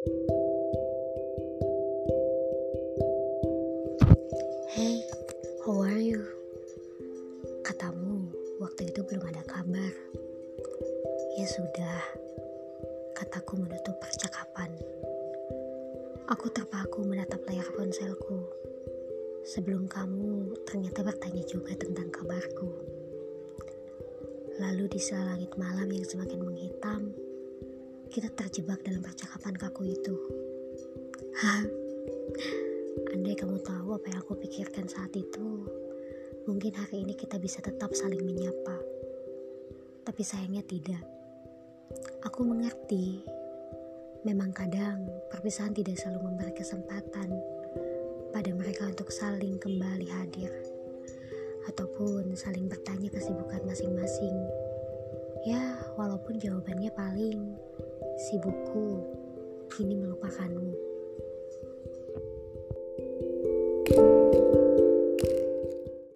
Hey, how are you? Katamu, waktu itu belum ada kabar. Ya sudah, kataku menutup percakapan. Aku terpaku menatap layar ponselku. Sebelum kamu ternyata bertanya juga tentang kabarku. Lalu di sela langit malam yang semakin menghitam, kita terjebak dalam percakapan kaku itu. Andai kamu tahu apa yang aku pikirkan saat itu, mungkin hari ini kita bisa tetap saling menyapa. Tapi sayangnya tidak. Aku mengerti, memang kadang perpisahan tidak selalu memberi kesempatan pada mereka untuk saling kembali hadir ataupun saling bertanya kesibukan masing-masing. Ya, walaupun jawabannya paling sibukku kini melupakanmu.